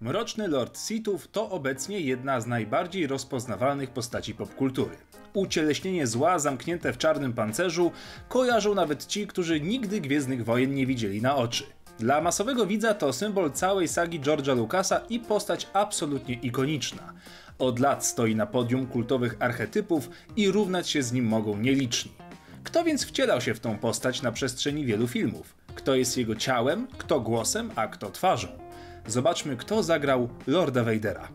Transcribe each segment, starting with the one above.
Mroczny Lord Sithów to obecnie jedna z najbardziej rozpoznawalnych postaci popkultury. Ucieleśnienie zła zamknięte w czarnym pancerzu kojarzą nawet ci, którzy nigdy Gwiezdnych Wojen nie widzieli na oczy. Dla masowego widza to symbol całej sagi George'a Lucasa i postać absolutnie ikoniczna. Od lat stoi na podium kultowych archetypów i równać się z nim mogą nieliczni. Kto więc wcielał się w tą postać na przestrzeni wielu filmów? Kto jest jego ciałem, kto głosem, a kto twarzą? Zobaczmy, kto zagrał Lorda Vadera.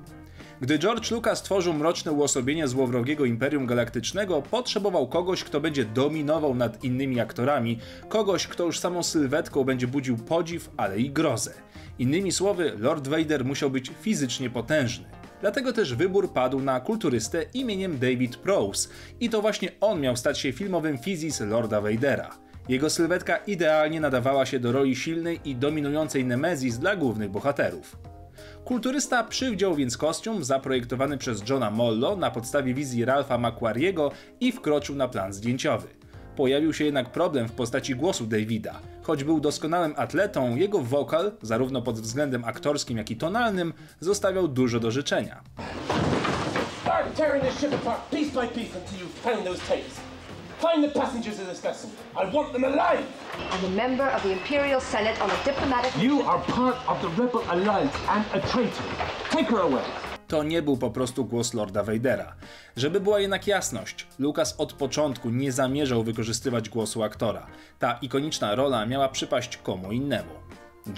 Gdy George Lucas tworzył mroczne uosobienie złowrogiego Imperium Galaktycznego, potrzebował kogoś, kto będzie dominował nad innymi aktorami, kogoś, kto już samą sylwetką będzie budził podziw, ale i grozę. Innymi słowy, Lord Vader musiał być fizycznie potężny. Dlatego też wybór padł na kulturystę imieniem David Prowse i to właśnie on miał stać się filmowym fizis Lorda Vadera. Jego sylwetka idealnie nadawała się do roli silnej i dominującej Nemezis dla głównych bohaterów. Kulturysta przywdział więc kostium zaprojektowany przez Johna Mollo na podstawie wizji Ralpha McQuarriego i wkroczył na plan zdjęciowy. Pojawił się jednak problem w postaci głosu Davida. Choć był doskonałym atletą, jego wokal, zarówno pod względem aktorskim, jak i tonalnym, zostawiał dużo do życzenia. Start. Find the passengers of this vessel. I want them alive. I'm a member of the Imperial Senate on a diplomatic You are part of the Rebel Alliance and a traitor. Take her away. To nie był po prostu głos Lorda Vadera. Żeby była jednak jasność, Lucas od początku nie zamierzał wykorzystywać głosu aktora. Ta ikoniczna rola miała przypaść komu innemu.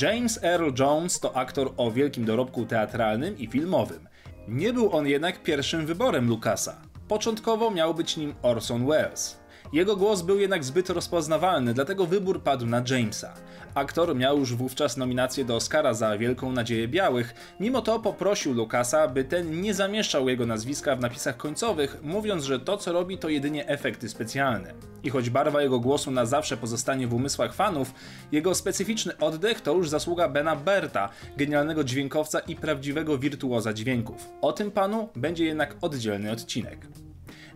James Earl Jones to aktor o wielkim dorobku teatralnym i filmowym. Nie był on jednak pierwszym wyborem Lucasa. Początkowo miał być nim Orson Welles. Jego głos był jednak zbyt rozpoznawalny, dlatego wybór padł na Jamesa. Aktor miał już wówczas nominację do Oscara za Wielką Nadzieję Białych, mimo to poprosił Lucasa, by ten nie zamieszczał jego nazwiska w napisach końcowych, mówiąc, że to co robi to jedynie efekty specjalne. I choć barwa jego głosu na zawsze pozostanie w umysłach fanów, jego specyficzny oddech to już zasługa Bena Berta, genialnego dźwiękowca i prawdziwego wirtuoza dźwięków. O tym panu będzie jednak oddzielny odcinek.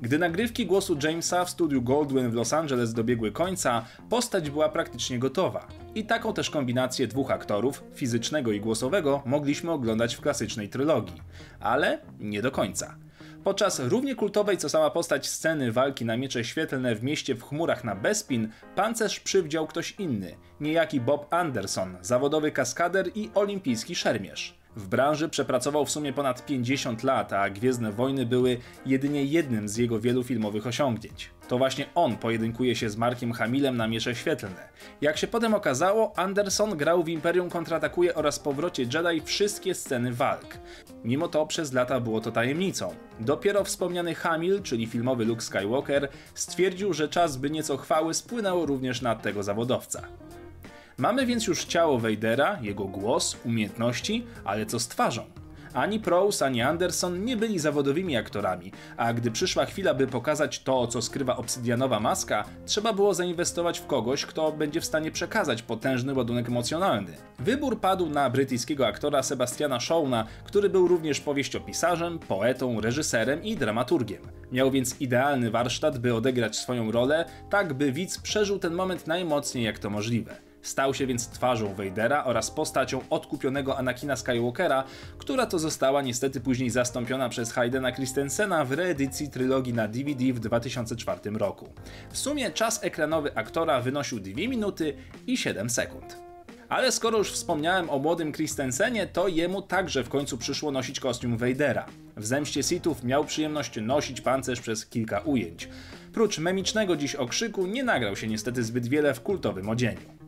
Gdy nagrywki głosu Jamesa w studiu Goldwyn w Los Angeles dobiegły końca, postać była praktycznie gotowa. I taką też kombinację dwóch aktorów, fizycznego i głosowego, mogliśmy oglądać w klasycznej trylogii. Ale nie do końca. Podczas równie kultowej co sama postać sceny walki na miecze świetlne w mieście w chmurach na Bespin, pancerz przywdział ktoś inny, niejaki Bob Anderson, zawodowy kaskader i olimpijski szermierz. W branży przepracował w sumie ponad 50 lat, a Gwiezdne Wojny były jedynie jednym z jego wielu filmowych osiągnięć. To właśnie on pojedynkuje się z Markiem Hamilem na miecze świetlne. Jak się potem okazało, Anderson grał w Imperium kontratakuje oraz powrocie Jedi wszystkie sceny walk. Mimo to przez lata było to tajemnicą. Dopiero wspomniany Hamil, czyli filmowy Luke Skywalker, stwierdził, że czas by nieco chwały spłynęło również na tego zawodowca. Mamy więc już ciało Vadera, jego głos, umiejętności, ale co z twarzą? Ani Prowse, ani Anderson nie byli zawodowymi aktorami, a gdy przyszła chwila, by pokazać to, co skrywa obsydianowa maska, trzeba było zainwestować w kogoś, kto będzie w stanie przekazać potężny ładunek emocjonalny. Wybór padł na brytyjskiego aktora Sebastiana Shawna, który był również powieściopisarzem, poetą, reżyserem i dramaturgiem. Miał więc idealny warsztat, by odegrać swoją rolę, tak by widz przeżył ten moment najmocniej jak to możliwe. Stał się więc twarzą Vadera oraz postacią odkupionego Anakina Skywalkera, która to została niestety później zastąpiona przez Haydena Christensena w reedycji trylogii na DVD w 2004 roku. W sumie czas ekranowy aktora wynosił 2 minuty i 7 sekund. Ale skoro już wspomniałem o młodym Christensenie, to jemu także w końcu przyszło nosić kostium Vadera. W Zemście Sithów miał przyjemność nosić pancerz przez kilka ujęć. Prócz memicznego dziś okrzyku nie nagrał się niestety zbyt wiele w kultowym odzieniu.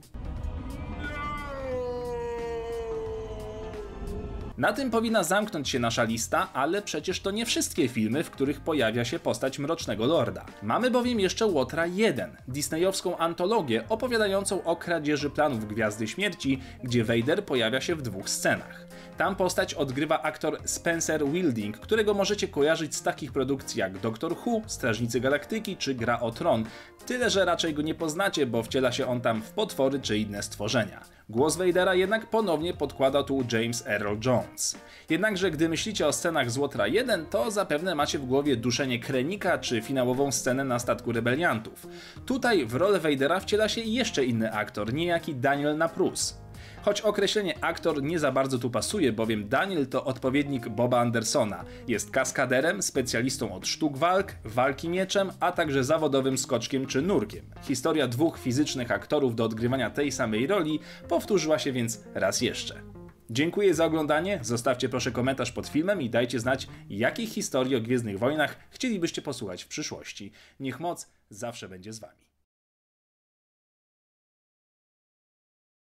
Na tym powinna zamknąć się nasza lista, ale przecież to nie wszystkie filmy, w których pojawia się postać Mrocznego Lorda. Mamy bowiem jeszcze Łotra 1, disneyowską antologię opowiadającą o kradzieży planów Gwiazdy Śmierci, gdzie Vader pojawia się w dwóch scenach. Tam postać odgrywa aktor Spencer Wilding, którego możecie kojarzyć z takich produkcji jak Doctor Who, Strażnicy Galaktyki czy Gra o Tron. Tyle, że raczej go nie poznacie, bo wciela się on tam w potwory czy inne stworzenia. Głos Vadera jednak ponownie podkłada tu James Earl Jones. Jednakże gdy myślicie o scenach z Łotra 1, to zapewne macie w głowie duszenie Krenika czy finałową scenę na statku rebeliantów. Tutaj w rolę Vadera wciela się jeszcze inny aktor, niejaki Daniel Naprus. Choć określenie aktor nie za bardzo tu pasuje, bowiem Daniel to odpowiednik Boba Andersona. Jest kaskaderem, specjalistą od sztuk walk, walki mieczem, a także zawodowym skoczkiem czy nurkiem. Historia dwóch fizycznych aktorów do odgrywania tej samej roli powtórzyła się więc raz jeszcze. Dziękuję za oglądanie, zostawcie proszę komentarz pod filmem i dajcie znać, jakich historii o Gwiezdnych Wojnach chcielibyście posłuchać w przyszłości. Niech moc zawsze będzie z wami.